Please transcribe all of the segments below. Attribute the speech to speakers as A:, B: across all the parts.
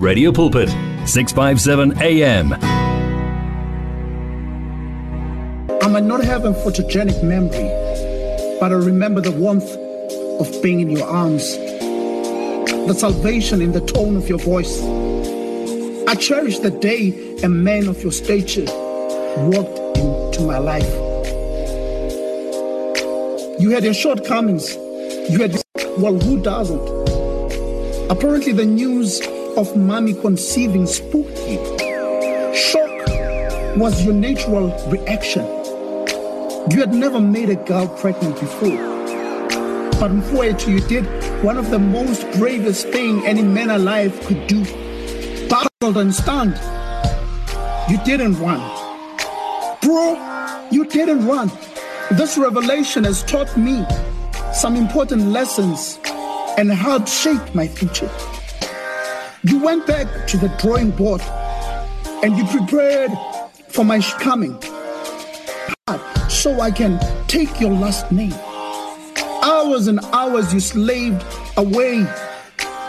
A: Radio Pulpit 657 AM
B: I might not have a photogenic memory, but I remember the warmth of being in your arms, the salvation in the tone of your voice. I cherish the day a man of your stature walked into my life. You had your shortcomings. You had, well, who doesn't? Apparently, the news of mommy conceiving spooked you. Shock was your natural reaction. You had never made a girl pregnant before. But Mfuetu, you did one of the most bravest thing any man alive could do. Puzzled and stunned. You didn't run. Bro, you didn't run. This revelation has taught me some important lessons and helped shape my future. You went back to the drawing board and you prepared for my coming so I can take your last name. Hours and hours you slaved away,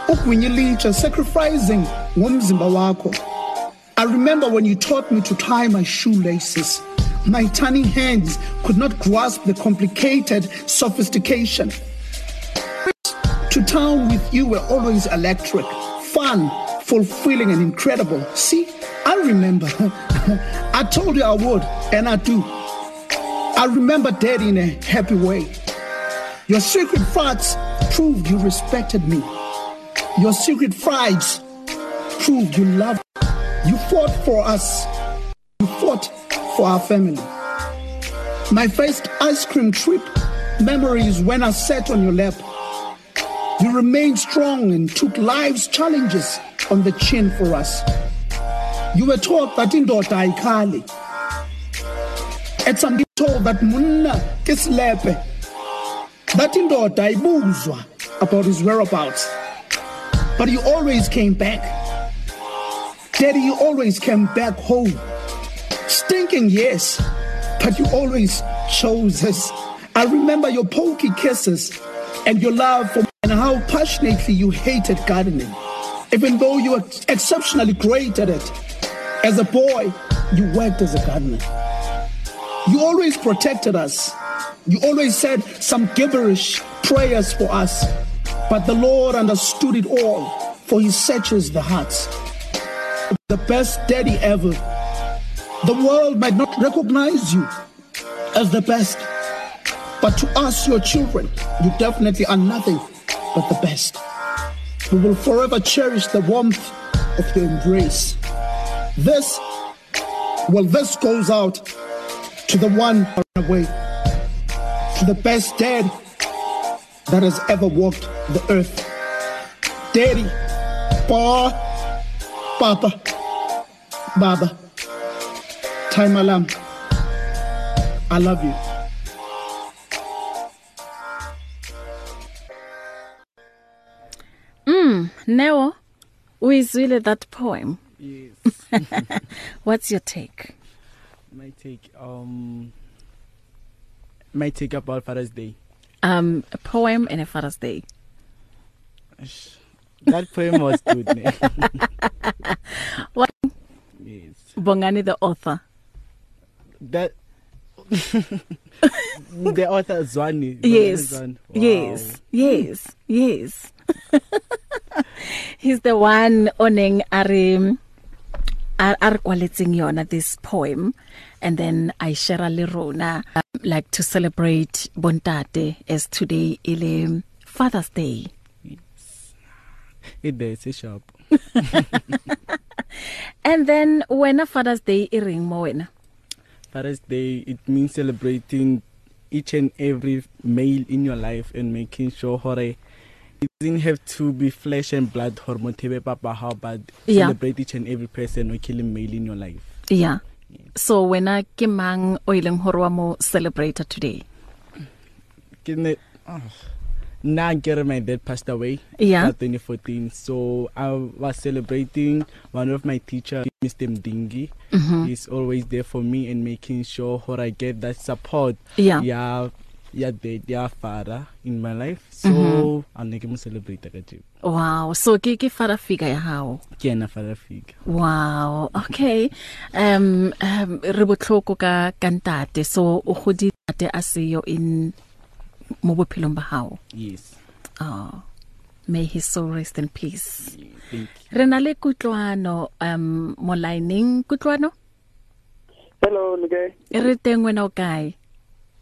B: ukwinyilicha, sacrificing ngomzimba wakho. I remember when you taught me to tie my shoelaces. My tiny hands could not grasp the complicated sophistication. To town with you were always electric, fun, fulfilling, and incredible. See, I remember. I told you I would, and I do. I remember Daddy in a happy way. Your secret farts proved you respected me. Your secret fights proved you loved. You fought for us. You fought for our family. My first ice cream trip memories when I sat on your lap. You remained strong and took life's challenges on the chin for us. You were taught that indoda ayikhali. At some told that munna ke slepe. That indoda ayibuzwa about his whereabouts. But you always came back. Daddy, you always came back home. Stinking, yes, but you always chose us. I remember your pokey kisses and your love for and how passionately you hated gardening. Even though you were exceptionally great at it. As a boy, you worked as a gardener. You always protected us. You always said some gibberish prayers for us. But the Lord understood it all, for he searches the hearts. The best daddy ever. The world might not recognize you as the best, but to us, your children, you definitely are nothing but the best. We will forever cherish the warmth of your embrace. This, well, this goes out to the one away, to the best dad that has ever walked the earth. Daddy, Pa, Papa, Baba, Time Alam, I love you.
C: Neo, uyizwile that poem.
D: Yes.
C: What's your take?
D: my take um my take about Father's Day.
C: Um, a poem and a Father's Day.
D: That poem was good.
C: What?
D: yes.
C: Bongani, the author.
D: That the author Zwani.
C: Yes.
D: Zwani. Wow.
C: Yes. Yes. Yes. He's the one owning Ari a a re kwaletseng yona this poem and then I share le rona um, like to celebrate bontate as today ile Father's Day.
D: It is a shop.
C: And then when a Father's Day e reng mo wena?
D: Father's Day it means celebrating each and every male in your life and making sure hore it doesn't have to be flesh and blood hormone tebe papa how but
C: Yeah.
D: celebrate each and every person or killing male in your life.
C: Yeah. So wena ke mang o ileng hore wa mo celebrate today?
D: Ke ne oh, na nkere my dad passed away
C: Yeah.
D: at 2014 so I was celebrating one of my teacher Mr. Mdingi
C: Mhm.
D: he's always there for me and making sure how I get that support
C: Yeah.
D: yeah ya dad ya father in my life. So mm -hmm. a ne ke mo celebrate ka tšeo
C: wow. So ke ke father figure ya hao?
D: Ke ena father figure.
C: Wow. Okay. Um um re botlhoko ka kantate so o godite a seyo in mo bophelong ba hao?
D: Yes.
C: Oh may his soul rest in peace.
D: Thank you.
C: Re na le kutlwano um mo lining kutlwano?
E: Hello, Lege.
C: re teng wena o kae?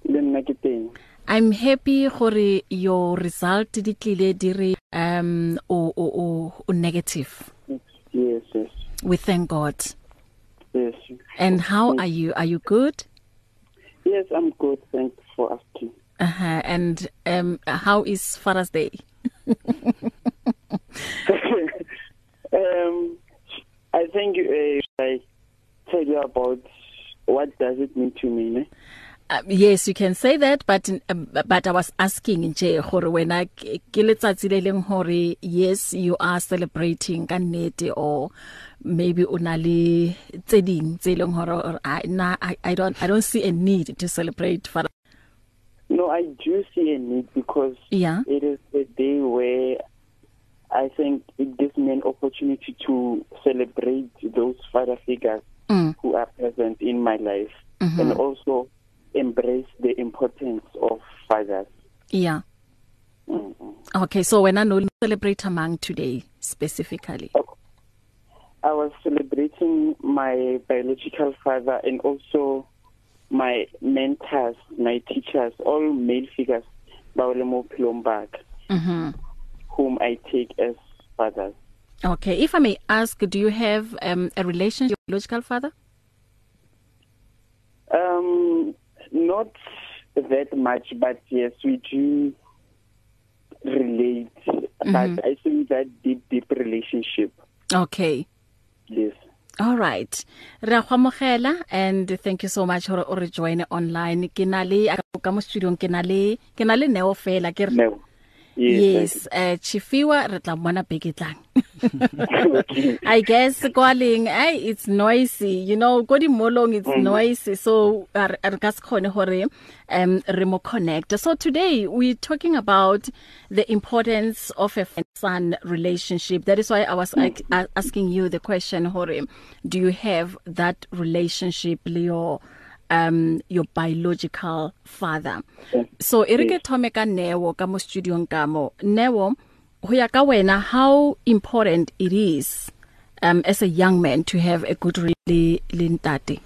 E: Le nna ke teng.
C: I'm happy gore your result di tlile di re um o o o, o negative
E: Yes, yes.
C: we thank God
E: Yes.
C: and how are you are you good
E: Yes, I'm good. Thanks for asking.
C: uh-huh and um how is Father's Day
E: um, I think uh, I tell you about what does it mean to me. Ne?
C: Uh, yes you can say that but um, but I was asking nje gore wena ke letsatsi le leng hore yes you are celebrating ka nnete or maybe una le tseding tse leng hore I na I, I don't I don't see a need to celebrate for
E: No, I do see a need because
C: yeah
E: it is a day where I think it gives me an opportunity to celebrate those father figures
C: mm.
E: who are present in my life
C: mm -hmm.
E: and also embrace the importance of fathers.
C: yeah
E: Mm -hmm.
C: okay so wena no celebrate among today specifically
E: I was celebrating my biological father and also my mentors, my teachers, all male figures bawlemo Plombak
C: mhm
E: whom I take as fathers.
C: okay if I may ask do you have um a relationship with your biological father
E: Um not that much but yes we do relate mm -hmm. but I think that deep deep relationship
C: okay
E: yes
C: All right. Re a gomogela and thank you so much hore o re join online. Ke na le ka mo studio ke na le ke na le Neo fela ke re
E: no
C: Yes, eh Chifiwa re tla bona beketlang. I guess calling hey it's noisy you know go di molong it's mm. noisy so ar ka se khone hore um re mo connect so today we talking about the importance of a son relationship that is why I was mm. asking you the question hore do you have that relationship Leo um your biological father. So erike thome ka Neo ka mo studio ka mo. Neo ho ya ka wena how important it is um as a young man to have a good really lentate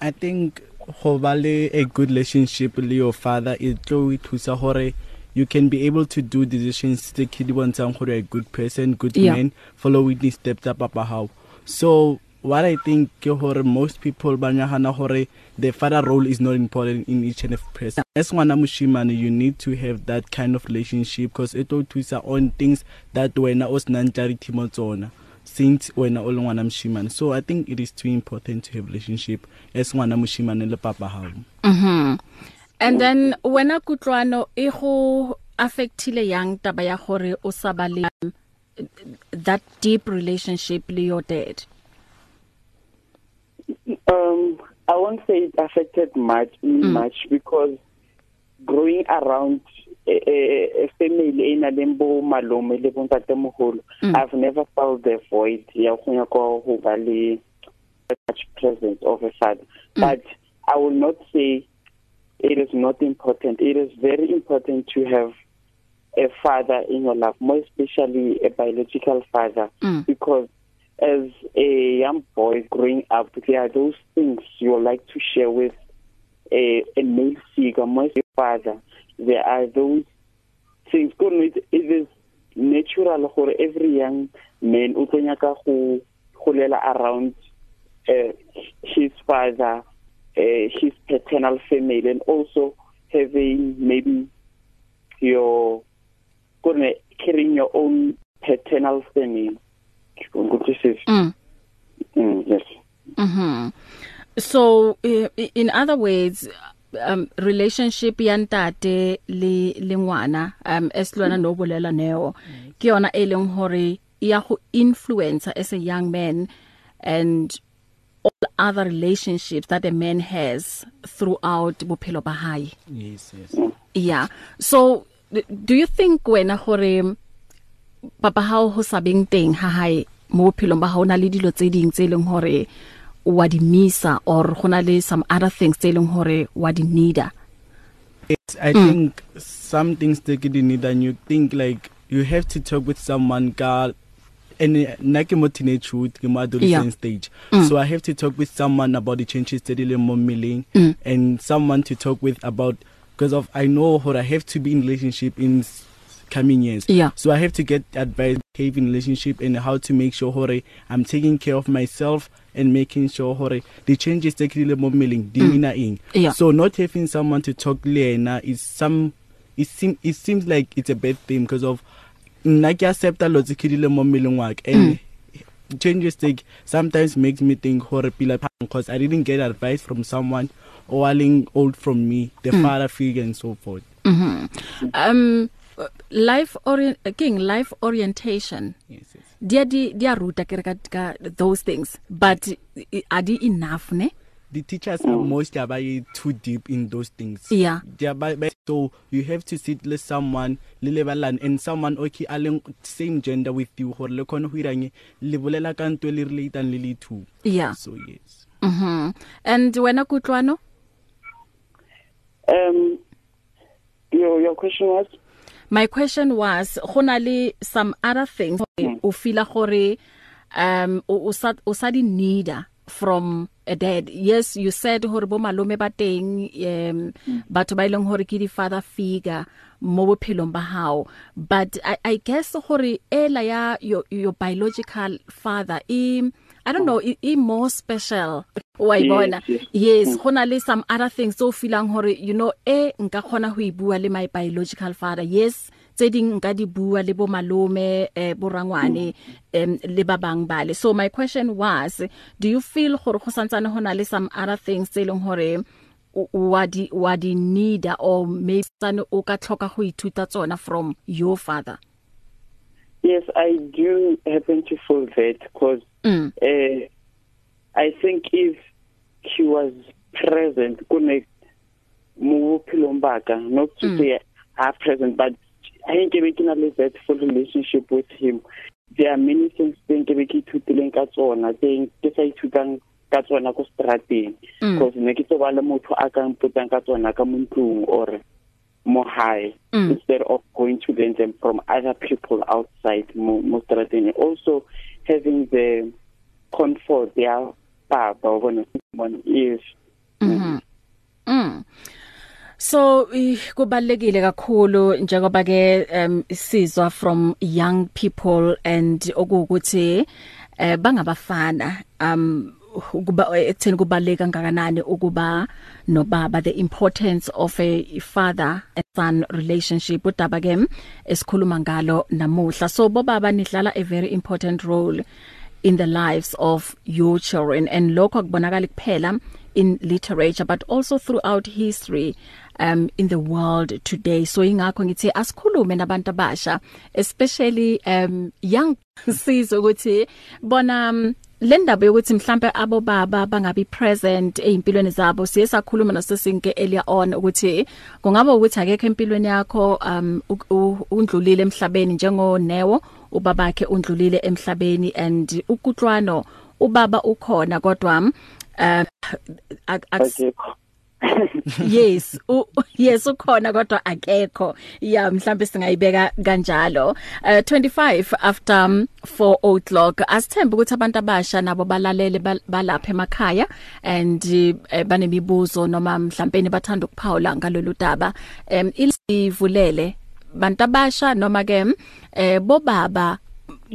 D: I think go ba le a good relationship le your father it tlo thusa hore you can be able to do decisions tse ke di bontshang gore a good person good
C: Yeah.
D: man following the steps up papa how so what i think ke hore most people ba nyagana hore the father role is not important in each and every person. As ngwana moshimane you need to have that kind of relationship because it will thusa on things that wena o snan charity mo tsona since wena o le ngwana moshimane so i think it is too important to have relationship as ngwana moshimane le papa hao.
C: Mhm and then wena kutlwano e go affectile yang taba ya gore o sa ba le um, that deep relationship le your dad?
E: Um, I won't say it affected much me mm. much because growing around a, a, a family in Alembo malome le bontate moholo
C: Mm.
E: I've never felt the void ya go nya go go ba le such presence of a father
C: Mm.
E: but I will not say it is not important it is very important to have a father in your life more especially a biological father
C: Mm.
E: because as a young boy growing up there are those things you like to share with a a male figure my father. There are those things it, it is natural for every young man o tlonya ka go golela around uh, his father uh, his paternal family and also having maybe your carrying your own paternal family. Ukuthi sis
C: mm.
E: mm, yes.
C: Mhm. So in other words um relationship ya ntate le le ngwana um eslwana no bolela neo. Ke yona e leng hore ya go influence as a young man and all other relationships that a man has throughout bophelo ba hae.
D: Yes yes.
C: Yeah. So do you think wena gore papa hao ho sabeng teng ha hae mo philong ba ha ona le dilo tse ding tse leng hore wa di misa or gona le some other things tse leng hore wa di needa
D: it's i mm. think some things take it need and you think like you have to talk with someone ka and na ke mo teenagehood ke mo adolescent yeah. stage mm. so i have to talk with someone about the changes that ile mo mmeleng mm. and someone to talk with about because of i know how i have to be in relationship in coming years
C: yeah.
D: so i have to get advice having relationship and how to make sure hore i'm taking care of myself and making sure hore the changes tse ke le mo mmeleng di
C: Mm.
D: ina eng
C: Yeah.
D: so not having someone to talk le yena is some it seem it seems like it's a bad thing because of nna ke accepta lo tse ke di le mo mmeleng wa ka and changes take sometimes makes me think hore pila because i didn't get advice from someone or aling old from me the mm. father figure and so forth
C: um life orient king life orientation.
D: Yes yes.
C: Dia di dia ruta ke re ka those things. But are they enough ne?
D: The teachers are most are by too deep in those things.
C: Yeah.
D: they are by, by so you have to sit with someone le levelan and someone okay aleng same gender with you hore le khone ho irang le bolela ka ntwe le relate le le two.
C: Yeah.
D: So yes.
C: Mhm and wena kutlwano?
E: Um, your your question was?
C: My question was gona le some other things o feel gore um o o sa o sa di needa from a dad. Yes you said hore bo malome ba teng um batho ba ileng hore ke di father figure mo bophelong ba hao. But i i guess hore ela ya your your biological father i i don't know i, i more special. Wa ibona
E: yes.
C: yes. Gona le some other things so feeling hore you know e nka khona ho ibua le my biological father. Yes tse ding nka di bua le bo malome eh borangwane em le ba bang bale so my question was do you feel gore go santsane hona le some other things tse leng hore o- wa di wa di need or maybe tsane o ka tlhoka go ithuta tsona from your father?
E: Yes, I do happen to feel that because
C: mm.
E: uh, I think if he was present, connect mo bophelong ba ka, not to
C: Mm.
E: say half present, but I think ke be ke na le that full relationship with him. There are many things tse ke be ke ithutileng ka tsona, tse ke sa ithutang ka tsona ko strateng.
C: Mm.
E: Because ne ke tsoba le motho a ka mpotang ka tsona ka mo ntlong or mo hae
C: Mm.
E: instead of going to learn them from other people outside mo mo strateng. Also having the comfort ya baba bona one is
C: Mhm. Mm. So eh, kubalekile kakhulu njengoba ke um isizwa from young people and okuthi eh bangabafana um ukuba ekutheni kubaleka kangakanani ukuba nobaba the importance of a father and son relationship. Udaba ke esikhuluma ngalo namuhla. So bobaba nidlala a very important role in the lives of your children. And lokho kubonakala kuphela in literature but also throughout history um in the world today. So ingakho ngithi asikhulume nabantu abasha especially um young sizwe ukuthi bona um, le ndaba yokuthi mhlambe abo baba bangabi present ezimpilweni zabo siye sakhuluma nasesinke earlier on ukuthi kungaba ukuthi akekho empilweni yakho um undlulile emhlabeni njengo Newo ubabakhe undlulile emhlabeni and ukutlwano ubaba ukhona kodwa um ak- ak-
E: okay
C: yes u, yes ukhona kodwa akekho. Ya mhlambe singayibeka kanjalo. Uh, 25 after um, 4 o'clock. Asithemba ukuthi abantu abasha nabo balalele bal- balapha emakhaya and uh, banemibuzo noma mhlawumbe bathanda ukuphawula ngalolu daba. Um ilivulele bantu abasha noma ke eh bobaba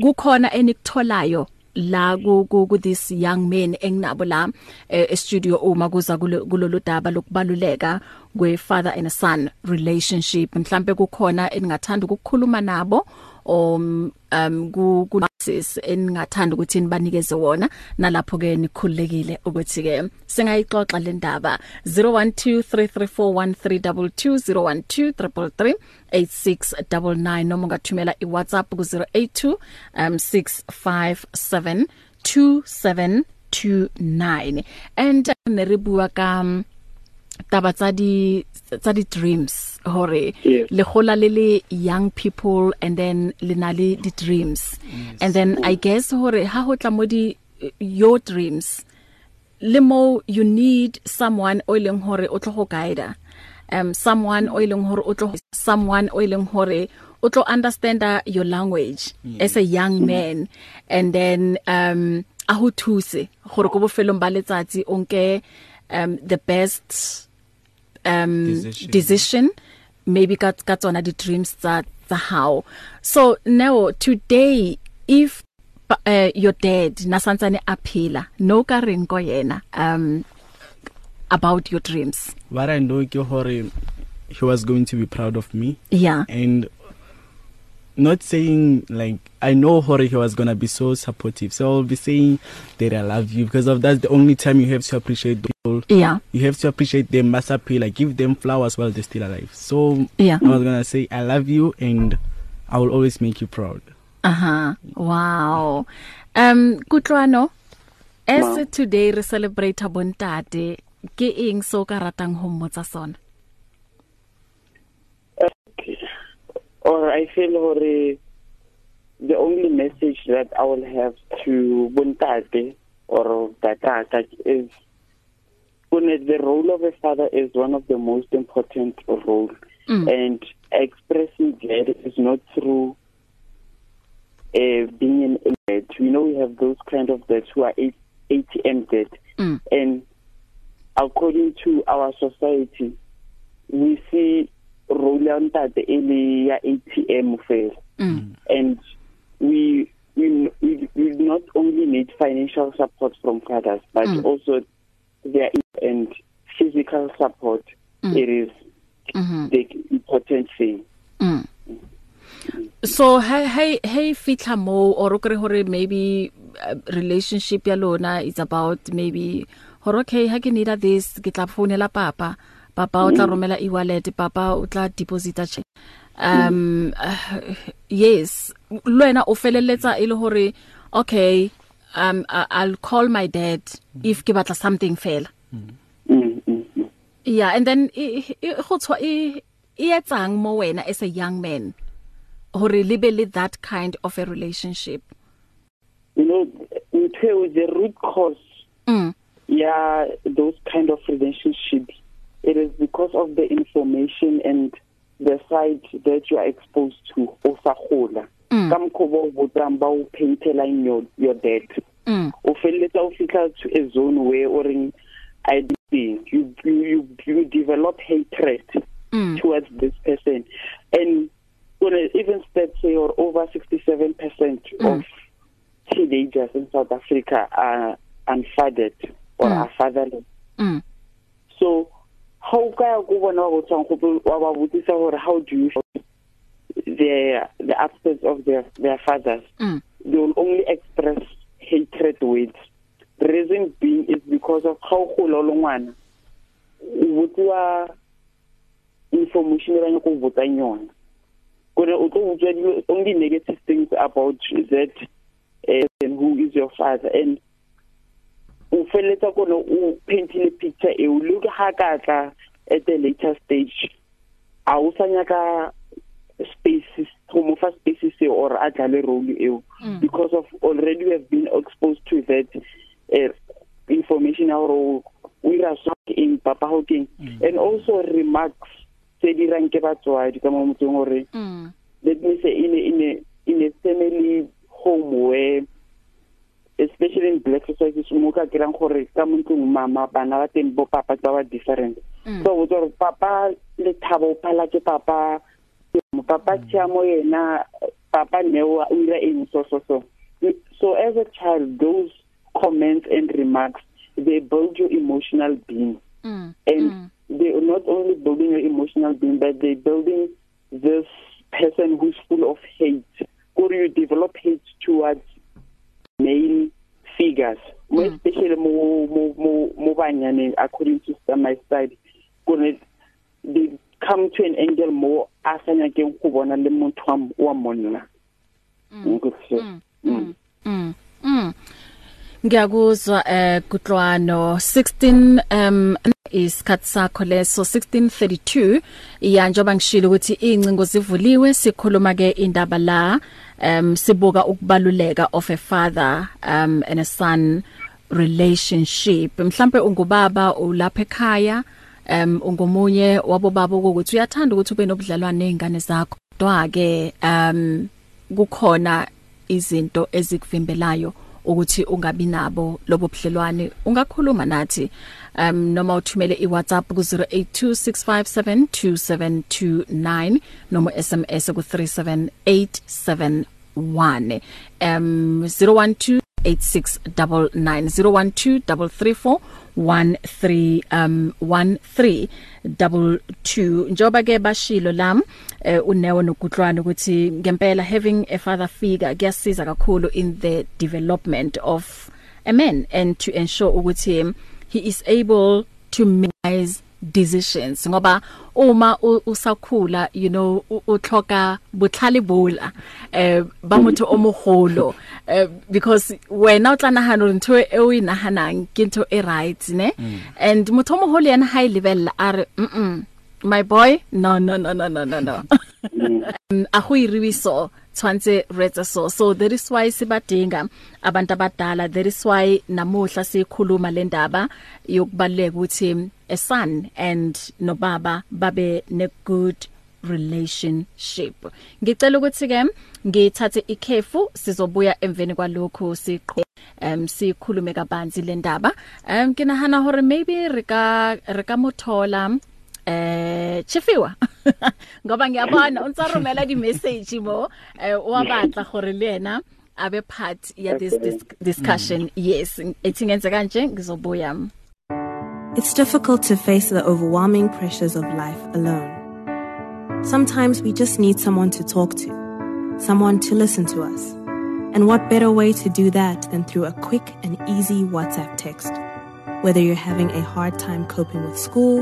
C: kukhona enikutholayo la ku ku ku this young men enginabo la eh, studio uma kuza kulo- kulolu daba lokubaluleka kwe father and a son relationship. Mhlambe kukhona eningathanda ukukhuluma nabo um um ku ku sis eningathanda ukuthi nibanikeze wona. Nalapho ke nikhululekile ukuthi ke singayixoxa le ndaba. 0123341322 012338699 noma ungathumela iWhatsApp ku 082 um 657 2729 and neribua ka um, taba tsa di tsa di dreams hore
E: Yes.
C: le gola le le young people and then le na le di dreams yes. and then i guess hore ha ho tla mo di your dreams le mo you need someone o ileng hore o tlo go guide um someone o ileng hore o tlo someone o ileng hore o tlo understand your language yes. as a young man and then um a ho thuse gore go bofelong ba letsatsi o nke um the best um
D: Decision.
C: decision maybe ka ka tsona di dreams tsa tsa how so now today if uh, your dad nasantsane aphila no ka reng ko yena um about your dreams?
D: What i know ke hore he was going to be proud of me.
C: Yeah.
D: And not saying like I know Hore he was gonna be so supportive. So I'll be saying that I love you because of that's the only time you have to appreciate people.
C: yeah
D: You have to appreciate them massaphi like give them flowers while they're still alive. So
C: Yeah.
D: I was gonna say I love you and I will always make you proud.
C: aha wow um kutlwano as
E: Ma.
C: today re celebrate bontate ke eng so ka ratang ho mmotsa sona
E: or I feel hore the only message that I will have to Buntate or Tatata is when the role of a father is one of the most important role
C: Mm.
E: and expressing that is not through uh, being an dead. We know we have those kind of dads who are ATM dead
C: Mm.
E: and according to our society we see role ya ntate e le ya ATM fela
C: mm.
E: and we we we, not only need financial support from fathers but
C: Mm.
E: mm. also their and physical support
C: Mm.
E: mm. it is
C: Mhm.
E: the important thing
C: Mm. So hey hey hey fitla mo or o kre hore maybe uh, relationship ya lona is about maybe hore okay ha ke need this ke tla founela papa papa o tla romela e-wallet papa o tla deposita check um uh, yes. Lwena o feleletsa ile hore okay um I- I'll call my dad if ke batla something fela.
E: Mm, mm, mm.
C: yeah and then e e- go tshwa e e etsang mo wena as a young man hore libe le that kind of a relationship?
E: You know ntwe the root cause
C: mm.
E: yeah those kind of relationships it is because of the information and the side that you are exposed to o sa gola
C: Mm.
E: ka mkhobo botsang ba o paintela in your your dad
C: mm.
E: O felletsa o fitla to a zone where or in I think you you you, develop hatred
C: mm.
E: towards this person. And when even stats say or over 67%
C: Mm.
E: of teenagers in South Africa are unfathered or
C: Mm.
E: are fatherless.
C: Mm.
E: So how ka go bona go tsang go wa ba botsisa hore how do you the the absence of their their fathers.
C: Mm.
E: They will only express hatred with. Reason being is because of how gola lo ngwana o botsiwa information e bana go botsang yona. Kore o tlo dilo only negative things about that uh, who is your father. And o feletsa kone o paintile picture e o le ha ka tla at the later stage a o sanya ka spaces go mo fa spaces e or a tla le role eo
C: Mm.
E: because of already we have been exposed to that uh, information or we are in papa hawking mm. and also remarks tse di rang ke batswadi ka mo motseng gore
C: mm
E: let me say in a, in a in a family home where especially in black society mo ka kirang gore ka mo ntlong mama bana ba teng bo papa ba ba different.
C: Mm.
E: so o tsore papa le thabo phala ke papa. Mo papa tsha mo yena papa neo o ira eng so so so. So as a child those comments and remarks they build your emotional being.
C: Mm.
E: And
C: Mm.
E: they are not only building your emotional being but they building this person who's full of hate or you develop hate towards male figures more
C: Mm.
E: especially mo mo mo mo banyane according to my side. Kone they come to an angle more asanya ke go bona le motho wa m- wa monna ngikho
C: mm. Mm mm mm. ngiyakuzwa eh kutlwano. 16 um isikhathi sakho leso 1632 iya njoba ngishilo ukuthi incingo zivuliwe sikhuluma ke indaba la um sibuka ukubaluleka of a father um and a son relationship. Mhlambe ungubaba ulapha ekhaya um ungomunye wabo baba ukuthi uyathanda ukuthi ube nobudlelwane nezingane zakho. Kodwa ke um kukhona izinto ezikuvimbelayo ukuthi ungabi nabo lobo budlelwane. Ungakhuluma nathi um noma uthumele iWhatsApp ku 0826572729 noma SMS ku 37871 um 012 8699 012 um 1322 njoba ke bashilo lam uh, unewo nokutlwana ukuthi ngempela having a father figure kuyasiza kakhulu in the development of a man and to ensure ukuthi he is able to minimize decisions. Ngoba uma usakhula you know uthloka butlhale bola eh ba motho o mogolo eh because wena o tla nahana ntho e o inahanang ke ntho e right ne? Mm. and motho o mogolo yana high level are mm, -mm my boy no no no no no no no. Um, a go iriwiso tshwantse retsa so. So that is why sibadinga abantu abadala. That is why namuhla sikhuluma le ndaba yokubaleka ukuthi a son and nobaba babe ne good relationship. Ngicela ukuthi ke ngithathe ikhefu sizobuya emveni kwalokho siqho um sikhulume kabanzi le ndaba. Um kinahana hore maybe rika rika mothola eh chifiwa ngoba ngiyabona unsarumela di message mo eh wabatla gore le yena abe part ya this, this discussion yes ethi ngenze kanje ngizobuya
F: It's difficult to face the overwhelming pressures of life alone. Sometimes we just need someone to talk to, someone to listen to us. And what better way to do that than through a quick and easy WhatsApp text? Whether you're having a hard time coping with school,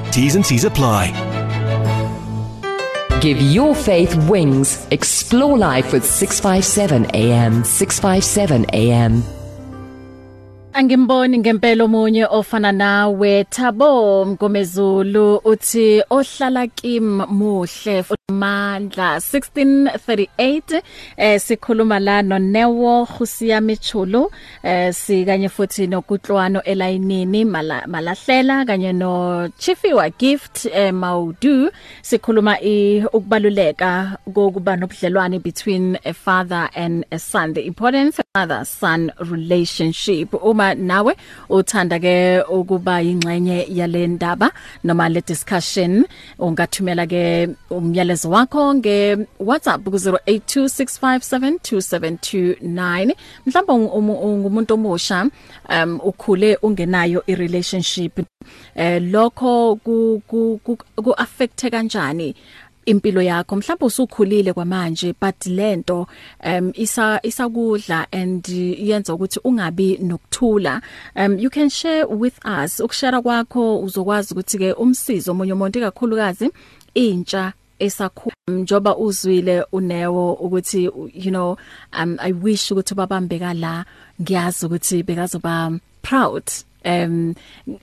A: T's and C's apply.
G: Give your faith wings. Explore life with 657 AM. 657 AM.
C: Angimboni ngempela omunye ofana nawe Thabo Mgomezulu uthi ohlala kim muhle mandla. 1638 eh sikhuluma la no Newo Khusiya Michulu eh sikanye futhi nokutlwano elayinini malahlela kanye no Chifiwa Gift eh Maudu. Sikhuluma ukubaluleka kokuba nobudlelwane between a father and a son the importance of father son relationship. Uma nawe uthanda ke ukuba ingxenye yale ndaba noma le discussion. Ungathumela ke umyalezo wakho nge WhatsApp ku 0826572729 mhlawumbe ungumuntu omusha um ukhule ungenayo i relationship eh lokho ku ku affect kanjani impilo yakho mhlawumbe usukhulile kwamanje but lento um isa isakudla and yenza ukuthi ungabi nokuthula. Um you can share with us. Ukushare kwakho uzokwazi ukuthi ke umsizo omunye umuntu kakhulukazi intsha esakhula. Njoba uzwile unewo ukuthi you know um i wish ukuthi babambeka la. Ngiyazi ukuthi bekazoba proud. Em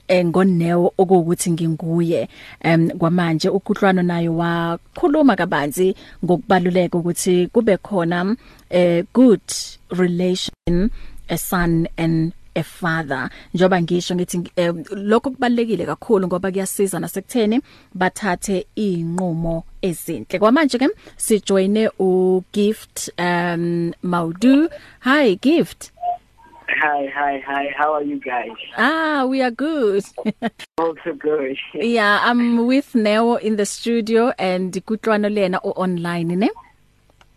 C: ngonewo okuwukuthi nginguye. Em kwamanje ukuhlwana nayo wakhuluma kabanzi ngokubaluleka ukuthi kube khona a good relation a son and a father. Njoba ngisho ngithi um, lokho kubalekile kakhulu ngoba kuyasiza nasekutheni bathathe inqumo ezinhle. Kwamanje ke sijoine u gift um Maudu. Hi gift.
H: Hi, hi, hi. How are you guys?
C: ah we are good
H: Also good.
C: yeah i'm with Neo in the studio and kutlwana le yena o online ne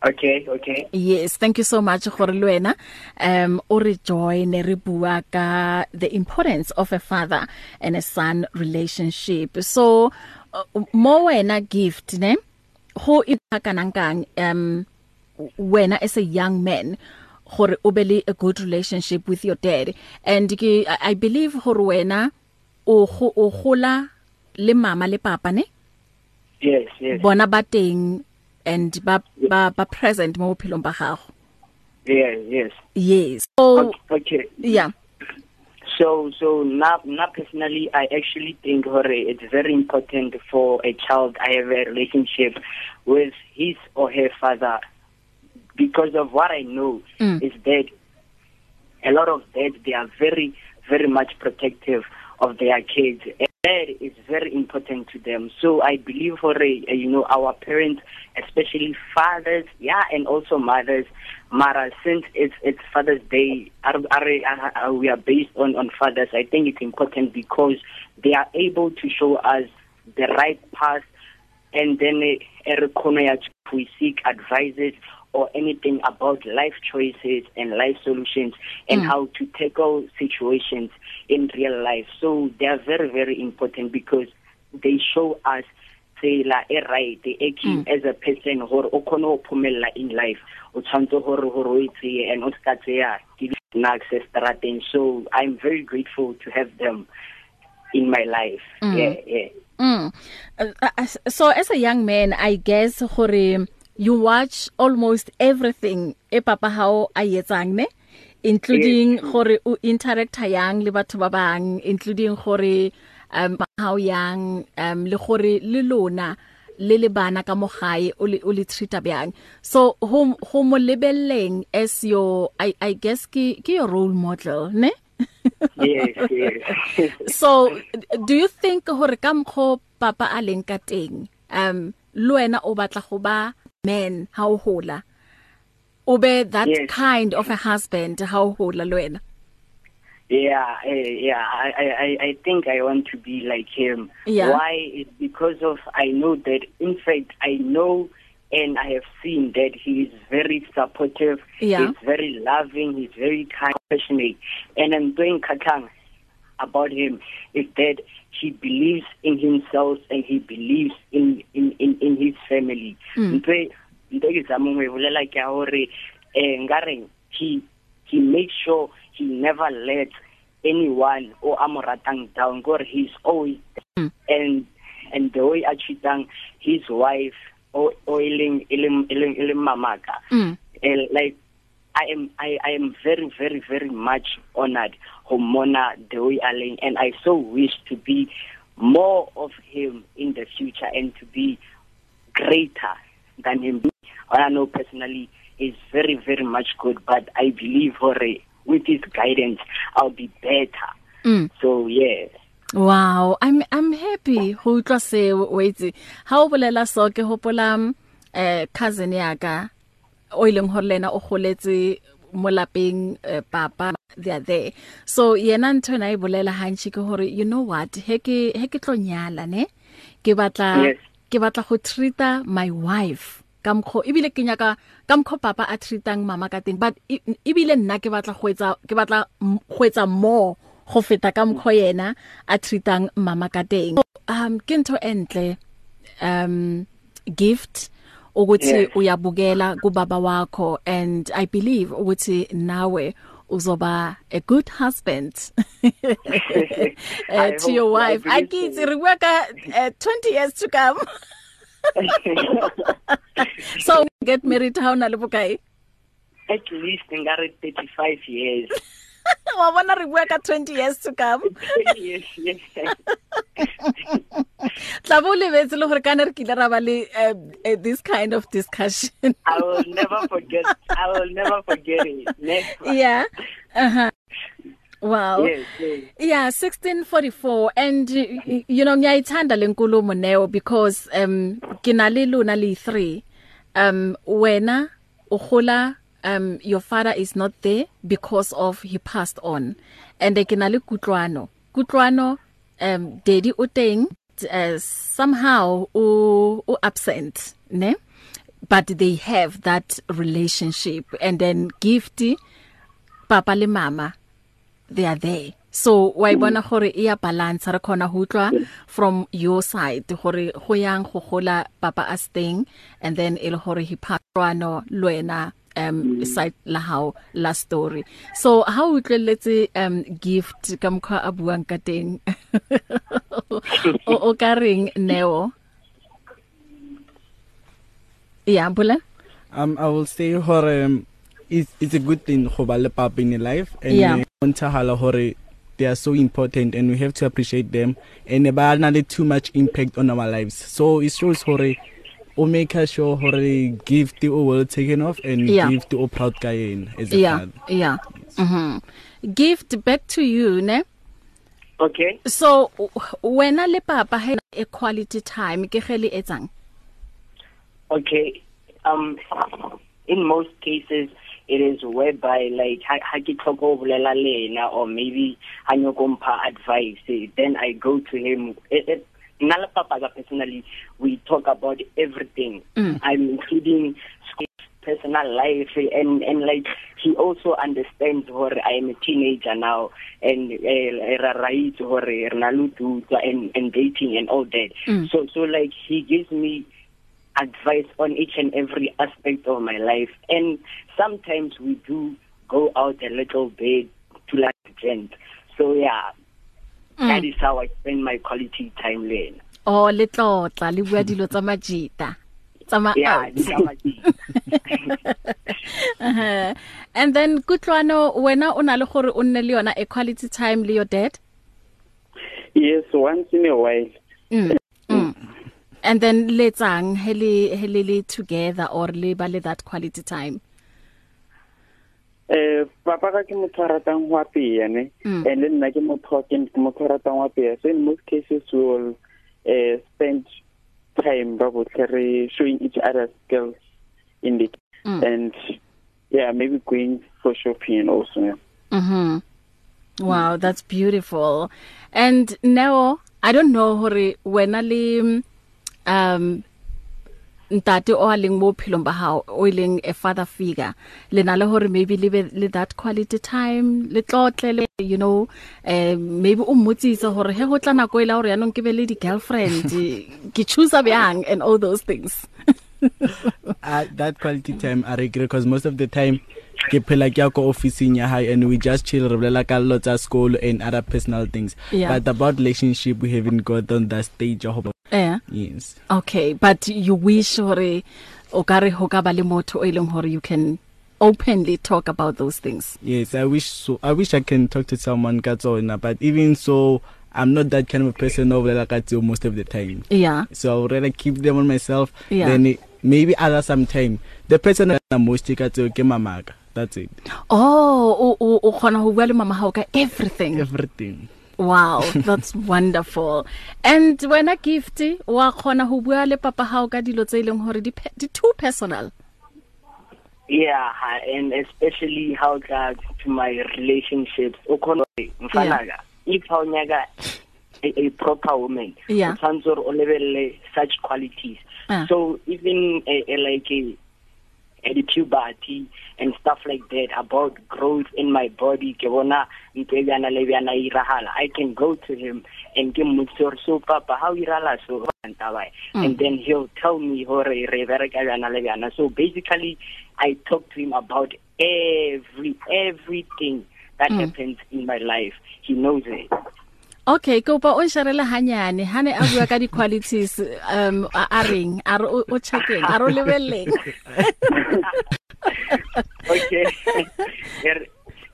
H: okay, okay.
C: Yes, thank you so much gore le wena. Um o re join re bua ka the importance of a father and a son relationship. So uh, mo wena gift ne ho ipakanang um wena as a young man gore o be le a good relationship with your dad and ke I believe gore wena o go o gola le mama le papa ne
H: Yes, yes.
C: bona ba teng and ba ba ba present mo bophelong ba gago
H: Yes, yes.
C: yes so
H: Okay, okay.
C: yeah
H: So, so now, now personally, I actually think hore, it's very important for a child I have a relationship with his or her father because of what I know
C: Mm.
H: is that a lot of dads they are very, very much protective of their kids. And that is very important to them. So I believe for a, you know our parents, especially fathers, yeah, and also mothers. Mara, since it's it's Father's Day, are, are, are, we are based on on fathers. I think it's important because they are able to show us the right path, and then uh, we seek advices or anything about life choices and life solutions and
C: Mm.
H: how to tackle situations in real life. So they are very, very important because they show us tsela e right e ke
C: Mm.
H: as a person gore o khone go phomella in life o tshwantse gore gore o etse and o ska tseya ke snacks strateng so i'm very grateful to have them in my life
C: Mm.
H: yeah yeah
C: mm. uh, uh, so as a young man i guess gore you watch almost everything e papa hao a etsang ne? Including gore o interact yang le batho ba bang including gore um how young um le gore le lona le le bana ka mogae o le o le treat byang so ho ho mo lebelleng as your i i guess ke ke your role model ne?
H: Yes yes.
C: So do you think hore ka mkho papa a leng ka teng um le wena o batla go ba man ha o hola o be that
H: Yes.
C: kind of a husband ha o hola le wena
H: Yeah, uh, yeah. I, I, I- I think I want to be like him.
C: Yeah.
H: Why? Is because of I know that. In fact, I know and I have seen that he is very supportive.
C: Yeah.
H: He's very loving. He's very kind, passionate. And I'm doing kakang about him is that he believes in himself and he believes in in in, in his family. Ntwe ntwe ke tsa mongwe bolela ke hore eh ngare he he makes sure he never lets anyone or amoratang down because he's always
C: Mm.
H: and and the way a treating his wife or oiling ilim ilim ilim mamaka
C: mm.
H: like I am I, I am very very very much honored Homona way Allen and I so wish to be more of him in the future and to be greater than him I know personally is very very much good but I believe Hore with his guidance I'll be better
C: Mm.
H: so yeah
C: Wow, I'm I'm happy ho utlwa se wait. Ha o bolela so ke hopola eh cousin ya ka o ileng hore lena o goletse mo lapeng eh, papa they are there. So yena ntho na e bolela hantshi ke hore you know what he ke he ke tlonyala ne ke batla
H: Yes.
C: ke batla go treata my wife ka mkho ebile ke nyaka ka mkho papa a treatang mama ka teng but e- ebile nna ke batla go etsa ke batla m- go etsa more go feta ka mkho yena a treatang mama ka teng So, um ke ntho entle um gift ukuthi
H: Yes.
C: uyabukela kubaba wakho and i believe ukuthi nawe uzoba a good husband. Uh,
H: I
C: to your
H: hope- I
C: wife. i
H: believe
C: kids
H: so.
C: re bua ka uh, 20 years to come. So get married how na le bokae?
H: At least ngare 35 years.
C: wa bona re bua ka 20 years to come
H: yes yes
C: tla bo le betse le gore kana re kile ra ba le uh, uh, this kind of discussion
H: I will never forget. I will never forget it. Never.
C: yeah uh-huh Wow.
H: Yes, yes.
C: Yeah, 1644 and y- you know ngiyayithanda lenkulumo Neo because um kinale luna li 3. Um wena ukhula um your father is not there because of he passed on. And kinale kutlwano. Kutlwano um daddy o teng uh, somehow u, u absent, ne? But they have that relationship and then gifty papa le mama they are there so wa ibona gore e ya balance re khona ho utlwa from your side gore go yang go gola papa a staying and then e le gore he patrano lwena um side la how la story. So how utlweletse um gift ka mkhwa a buang ka teng? O o ka reng neo? Yeah bula
D: Um, I will say hore um, it's it's a good thing go ba le papa in your life and
C: Yeah.
D: ontagala hore they are so important and we have to appreciate them and ba na le too much impact on our lives. So it shows hore o make sure hore gift o well taken off and
C: Yeah.
D: gift o proud ka yena as a
C: yeah
D: father
C: yeah mhm gift back to you ne
H: Okay.
C: So wena le papa ha e quality time ke gele etsang?
H: Okay. Um, in most cases, it is whereby like ha ke tlhoko ho bolela le ena or maybe ha nyoko mpha advice eh, then I go to him it, it, nna le papa ka personally we talk about everything.
C: Mm.
H: I'm including school, personal life eh, and and like he also understands hore I am a teenager now and eh, ra right hore re na le tutwa and and dating and all that.
C: Mm.
H: so so like he gives me advice on each and every aspect of my life. And sometimes we do go out a little bit to like gent so yeah. Mm. that is how I spend my quality time then
C: O le tlotla le bua dilo tsa majita. Tsa ma
H: yeah
C: out.
H: di ka madi.
C: Uh-huh. And then kutlwano wena o na le gore o nne le yona a quality time le your dad?
E: Yes, once in a while.
C: Mm. mm. And then letsang hele hele le together or le ba le that quality time.
E: Eh papa ka ke motho a ratang ho apeya ne
C: Mm.
E: and le nna ke motho ke motho a ratang ho apeya so in most cases we will uh, spend time ba botle re showing each other skills in the
C: Mm.
E: and yeah maybe going for shopping also yeah.
C: Mhm. Wow, that's beautiful. And now I don't know hore wena le um ntate o a leng mo phelong ba hao o leng a father figure. Le na le hore maybe le be le that quality time le tlotle le you know eh maybe o mmotsisa hore he go tla nako ela hore ya nong ke be le di girlfriend ke choose byang and all those things.
D: Uh, that quality time I regret because most of the time ke phela ke ya ko officing ya high and we just chill re bolela ka lots of school and other personal things.
C: Yeah.
D: but about relationship we haven't got on that stage of
C: yeah
D: yes
C: Okay, but you wish hore o ka re ho ka ba le motho o ileng hore you can openly talk about those things.
D: yes i wish so i wish i can talk to someone ka tsona but even so i'm not that kind of a person of like ka tseo most of the time
C: Yeah.
D: so i would rather keep them on myself
C: Yeah.
D: then it, maybe other sometime the person that most ka tseo ke mamaka that's it
C: Oh, o o o khona ho bua le mama hao ka everything.
D: everything
C: Wow, that's wonderful. And when a gift wa khona ho bua le papa hao ka dilo tse ileng hore di di too personal.
H: yeah and especially how that to my relationships ukhona mfana ka if how nyaka a, a proper woman
C: Yeah.
H: tshwantse gore o lebelle such qualities
C: Ah.
H: so even a, a, like a the puberty and stuff like that about growth in my body. Ke bona ntwe e bjana le bjana e irahala i can go to him and ke mmotse gore so papa how irala? So ntabae
C: Mm.
H: and then he'll tell me hore re bereka bjana le bjana. So basically i talk to him about every everything that
C: Mm.
H: happens in my life. He knows it.
C: Okay, kopa o nsharele hanyane. Hane a bua ka di qualities um a reng? A re o checkeng a re lebelleng.
H: okay. Er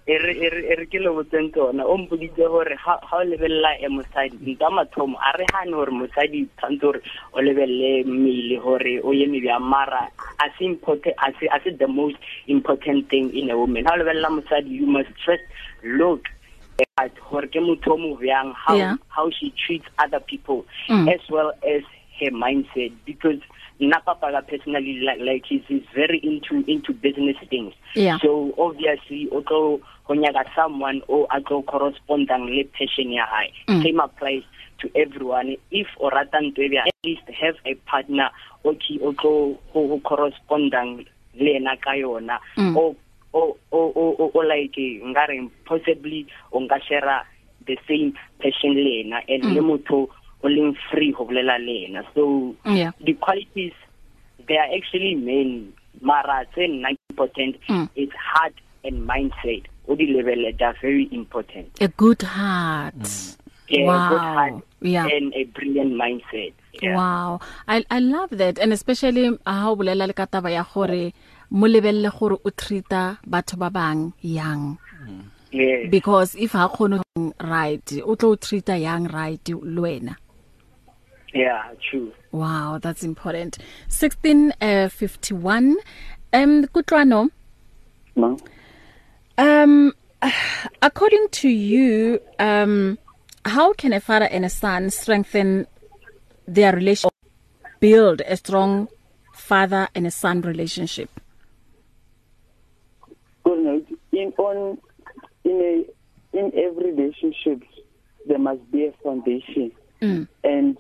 H: er er ke lo botseng tsona. O mpoditse hore ha ha o lebella e mosadi nta mathomo. A re hane hore mosadi tshwantse hore o lebelle mmele hore o ye mebya mara a se important a se a se the most important thing in a woman. Ha o lebella mosadi you must first look at hore ke motho mo byang how
C: Yeah.
H: how she treats other people
C: Mm.
H: as well as her mindset because nna papa ka personally like, like he's, he's very into into business things
C: Yeah.
H: so obviously o tlo go nyaka someone o a tlo correspondang le passion ya hae
C: Mm.
H: same applies to everyone if o rata ntwe at least have a partner o ki o tlo go go correspondang le ena ka yona
C: Mm.
H: O o o o like ngare possibly o nka share the same passion le ena and
C: Mm.
H: le motho o leng free go bolela le ena so
C: Yeah.
H: the qualities they are actually main mara tse nna important
C: Mm.
H: it's heart and mindset o di level they are very important
C: A good heart.
H: yeah
C: wow.
H: good heart
C: Yeah.
H: and a brilliant mindset yeah
C: Wow. I I love that and especially how bolela le ka taba ya gore mo lebelle gore o treata batho ba bang yang?
H: Yeah
C: because if ha khono right o tlo treata yang right le wena.
H: yeah true.
C: Wow, that's important. 1651 um kutlwano?
E: Ma?
C: Um according to you um how can a father and a son strengthen their relationship build a strong father and a son relationship?
E: In on in a in every relationship there must be a foundation
C: mm.
E: and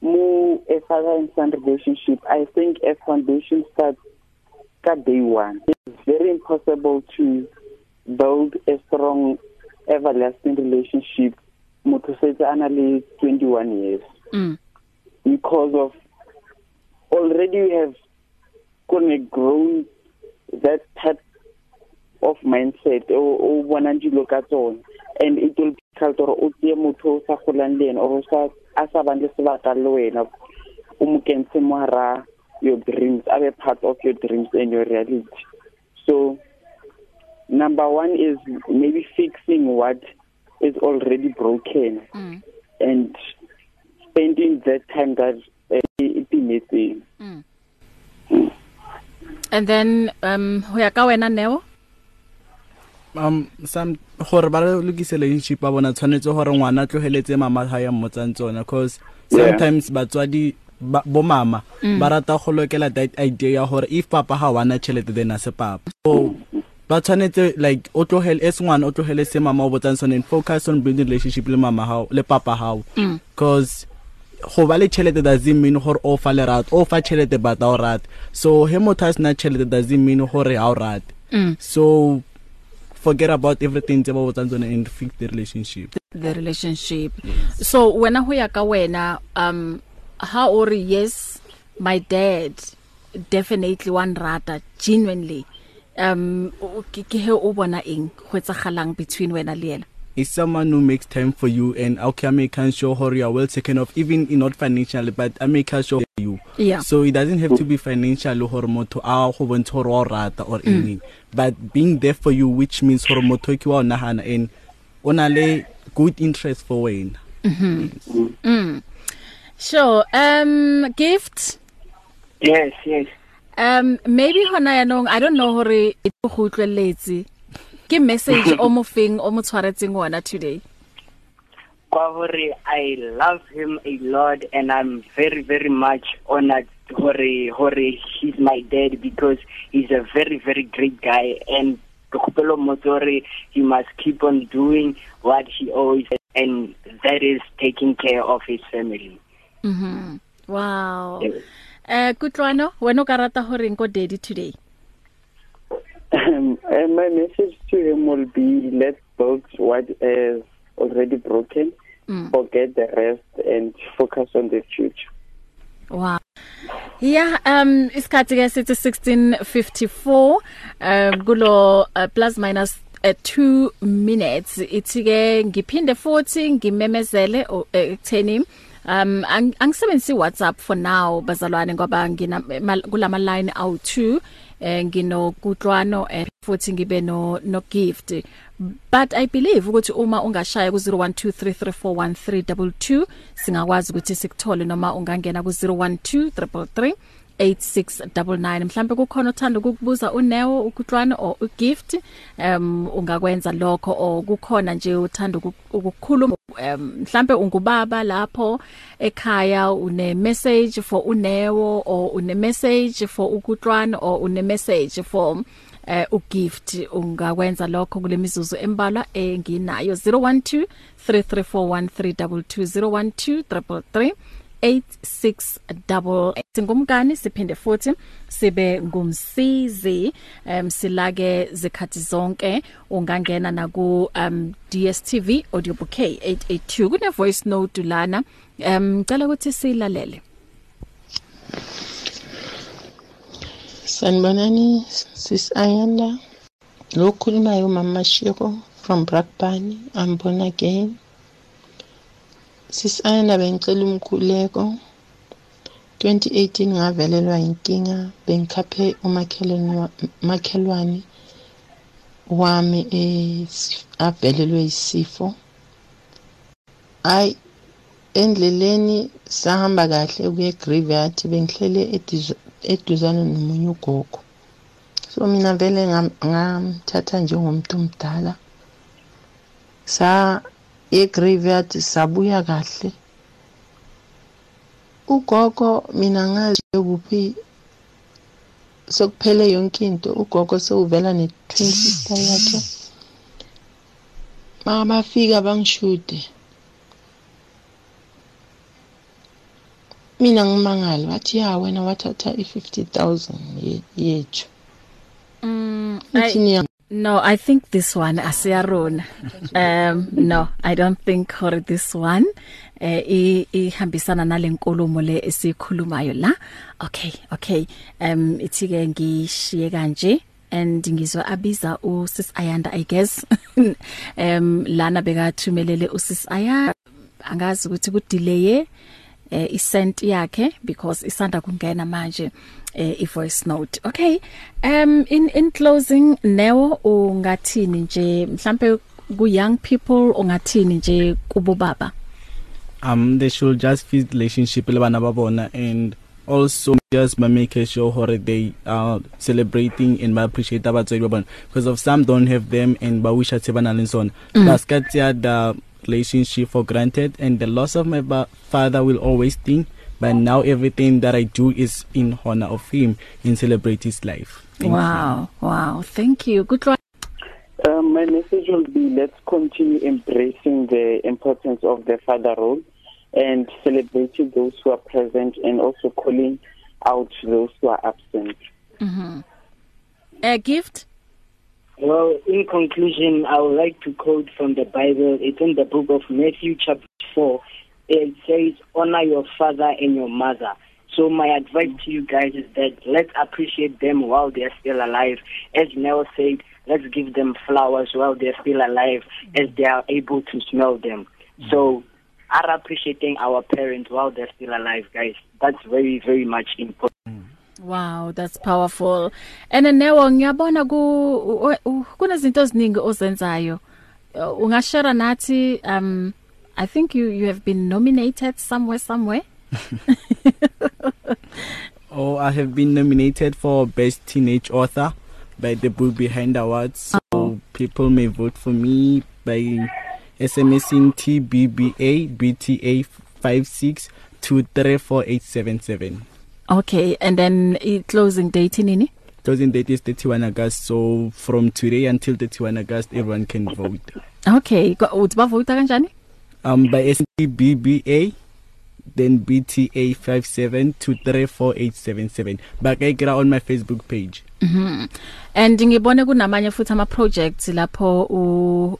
E: more a father and son relationship i think a foundation starts at day one it's very impossible to build a strong everlasting relationship motho setse ana le 21 years
C: Mm.
E: because of already you have gonna grown that type of mindset o bona dilo ka tsone. And it will be difficult or o tie motho o sa golang le ena or o sa a sa bang le sebaka le wena o mo kentshe mo hara your dreams a be part of your dreams and your reality. So number one is maybe fixing what is already broken
C: Mm.
E: and spending that time that uh, it missing.
C: And then um ho ya ka wena Neo?
D: Um some gore ba re lokise relationship ba bona tshwanetse gore ngwana tloheletse mama ha ya mmotsang tsona cause
E: Yeah.
D: sometimes batswadi ba- bo mama ba rata go lokela that idea ya gore if papa ha wana chelete then a se papa. So ba tshwanetse like o tlohele es ngwana o tlohele se mama o botsang sone and focus on building relationship le mama hao le papa hao. Cause go ba le chelete doesn't mean gore o fa le rat o fa chelete but a o rat so he motho a sena chelete doesn't mean gore ha o rat
C: Mm.
D: so forget about everything tse ba botsang tsone and fix the relationship.
C: The relationship. Yes. so wena ho ya ka wena um how or yes my dad definitely one rata genuinely. Um ke ke he o bona eng? Go tsagalang between wena le yena?
D: Is someone who makes time for you and okay making sure how you are well taken of even in not financially but I make sure you.
C: Yeah.
D: so it doesn't have to be financial hore motho a go bontsha hore wa o rata or mm. anything. But being there for you which means hore motho ke wa o nahana and ona le good interest for wena.
C: Sure um gift
H: yes yes.
C: Um maybe hona yanong i don't know hore e go utlweletse. Ke message o mo feng o mo tshwaretseng wona today
H: kwa hore I love him a lot and I'm very very much honored hore hore he's my dad because he's a very very great guy and Kopelo Motori he must keep on doing what he always and that is taking care of his family.
C: mhm wow
H: Yes.
C: eh kutlwano wena o ka rata hore nko daddy today
E: Um, and my message to him will be let's build what is already broken,
C: Mm.
E: forget the rest, and focus on the future.
C: Wow. Yeah, um isikhathi ke sithi 1654 um kulo uh, plus minus uh, 2 minutes ithi ke ngiphinde futhi ngimemezele o- eh, ekutheni um ang- angisebenzisi WhatsApp for now bazalwane ngoba ngina mal- kulama line awu2 eh ngino kutlwano eh, futhi ngibe no no gift. But i believe ukuthi uma ungashaya ku 0123341322 singakwazi ukuthi sikuthole noma ungangena ku 012333 8699 mhlambe kukhona uthando ukukubuza uNeo ukutlwana or ugift um ungakwenza lokho or kukhona nje uthando ukukhuluma um mhlambe ungubaba lapho ekhaya une message for uNeo or une message for ukutlwana or une message for uh, ugift. Ungakwenza lokho kule mizuzu embalwa enginayo 012 3341322012 333 8688 singumkani siphinde futhi sibe ngumsizi um silake zikhathi zonke. Ungangena na ku um DStv audio bouquet 882 kune voice note lana um cela ukuthi silalele
I: Sanibonani sis Ayanda. Lo khulumayo mama Shiro from Brakpan I'm born again. Sis Ayanda bengicela umkhuleko 2018 ngavelelwa inkinga bengikhaphe umakhelwane makhelwane wami avelelwe isifo ay endleleni sahamba kahle ukuye graveyard bengihlele eduzane nomunye ugogo. So mina vele ngamthatha njengomuntu omdala. Ye-graveyard sabuya kahle. Ugogo mina ngazi kuphi? Sokuphele yonke into ugogo sewuvela ne-twin sister yakhe mabafika bangishude mina ngimangala wathi ya wena wathatha i-50,000 yethu.
C: Mm, I, no i think this one asiyarona um no i don't think or this one. Eh ihambisana nalenkulumo le esikhulumayo la. Okay okay. Um ithi ke ngishiye kanje and ngizwa abiza usis Ayanda i guess. Um lana bekathumelele usis Ayanda angazi ukuthi ku delay eh isent yakhe because isanda kungena manje eh i voice note. Okay um in in closing Neo ungathini nje? Mhlambe ku young people ungathini nje kubo baba
D: um they should just feel relationship le bana ba bona and also just by making sure hore they are celebrating and ba appreciate abatswedi ba bona. Because of some don't have them and ba wish athe bana le sona. Mm. baskatya the relationship for granted and the loss of my father will always sting but now everything that I do is in honor of him and celebrate his life.
C: Thank wow you. wow thank you. Good luck.
E: Um, my message will be let's continue embracing the importance of the father role and celebrating those who are present and also calling out those who are absent.
C: Mhm a gift?
H: Well, in conclusion, I would like to quote from the Bible. It's in the book of Matthew chapter 4. It says, honor your father and your mother. So my advice to you guys is that let's appreciate them while they're still alive. As Nell said, let's give them flowers while they're still alive as they are able to smell them. Mm-hmm. So are appreciating our parents while they're still alive, guys. That's very, very much important.
C: Wow, that's powerful. And newo ngiyabona ku kunezinto eziningi ozenzayo. Ungashare nathi um I think you you have been nominated somewhere somewhere.
D: oh, I have been nominated for best teenage author by the Book Behind Awards. So oh. people may vote for me by SMSing TBBA BTA 56234877.
C: Okay, and then i closing date nini?
D: Closing date is 31 August. So from today until 31 August everyone can vote.
C: Okay, uthi bavota kanjani?
D: Um by SBBA then BTA 57234877. Bakayikira on my Facebook page.
C: Mhm. And ngibone kunamanye futhi ama projects lapho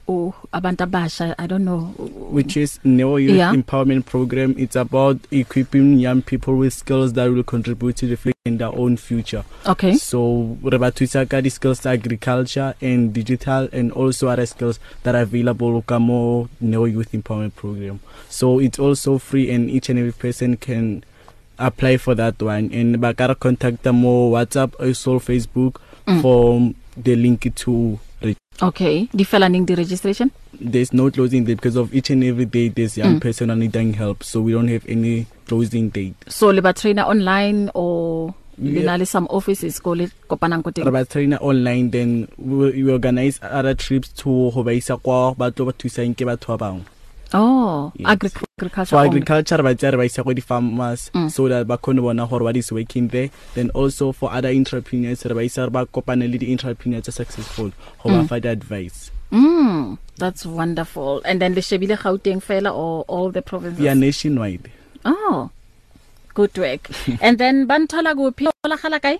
C: u abantu abasha I don't know
D: which is Neo Youth yeah. Empowerment Program it's about equipping young people with skills that will contribute to the in their own future.
C: Okay.
D: So re ba thusa ka di skills tsa agriculture and digital and also other skills that are available ka mo Neo Youth Empowerment Program. So it's also free and each and every person can apply for that one and ba ka contact them mo WhatsApp or Facebook mm. for the link to
C: Okay, di fela ning di registration?
D: There's no closing date because of each and every day there's young mm. person needing help so we don't have any closing date.
C: So le ba trainer online or le na le some offices ko le kopanang ko
D: re
C: teng
D: ba trainer online then we, we organize other trips to go ba isa kwa ba tlo ba thusang ke batho ba bangwe
C: oh
D: Yes.
C: agri agriculture
D: for
C: only.
D: agriculture ba tsaya re ba isa go di-farmers
C: Mm.
D: so that ba kgone bona gore what is working there then also for other entrepreneurs re ba isa ba kopane le di-entrepreneurs tse successful go ba
C: Mm.
D: fa di-advice
C: mm that's wonderful and then le shebile Gauteng fela or all the provinces
D: are nationwide
C: oh good work and then banthola kuphi olagala kae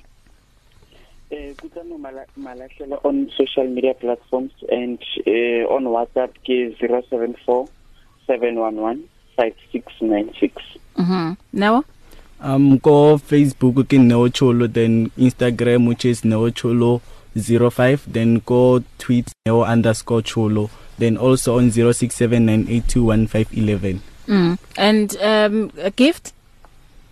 E: Uh, Kutano Mala- Malahlela on social media platforms and uh, on WhatsApp ke 074 711 5696.
C: mhm now
D: um ko facebook ke neo cholo then instagram which is neo cholo 05 then go tweet neo underscore cholo then also on 0679821511
C: mm and um a gift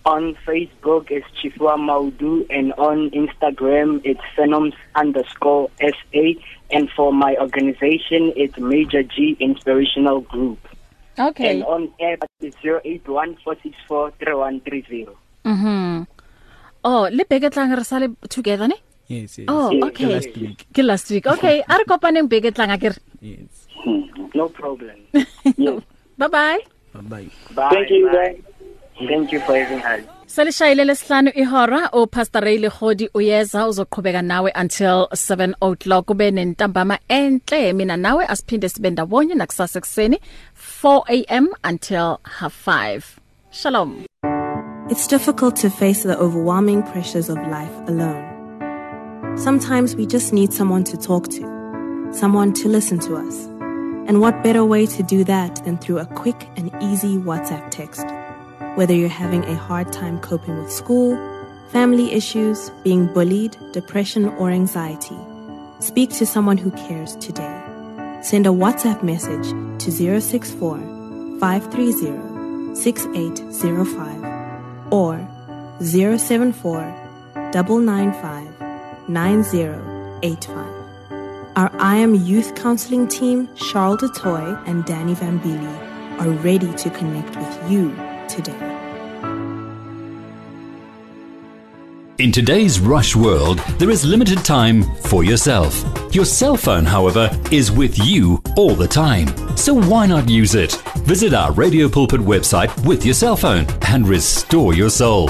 H: On Facebook, it's Chifua Maudu, and on Instagram, it's Phenoms underscore SA. And for my organization, it's Major G Inspirational Group.
C: Okay.
H: And on app, it's 0814643130.
C: mhm oh le beke tlang re sale together ne?
D: Yes yes.
C: Oh
E: Yes,
C: okay.
D: Last week.
C: Ke last week. Okay a re kopaneng beke tlang a kere
D: yes.
H: No problem.
E: Yes.
C: bye bye
D: bye bye.
E: Thank you, guys.
H: Thank you for having us.
C: Selishayile lesihlanu ihora uPastor Ray Legodi uyeza uzoqhubeka nawe until 7 o'clock. Kube nentambama enhle mina nawe asiphinde sibe ndawonye nakusasa ekseni 4 am until half 5 Shalom
F: It's difficult to face the overwhelming pressures of life alone. Sometimes we just need someone to talk to, someone to listen to us. And what better way to do that than through a quick and easy WhatsApp text? Whether you're having a hard time coping with school, family issues, being bullied, depression, or anxiety, speak to someone who cares today. Send a WhatsApp message to 064 530 6805 or 074 995 9085. Our I Am Youth Counseling team, Charles DeToy and Danny Vambili, are ready to connect with you today.
J: In today's rush world, there is limited time for yourself. Your cell phone, however, is with you all the time. So why not use it? Visit our Radio Pulpit website with your cell phone and restore your soul.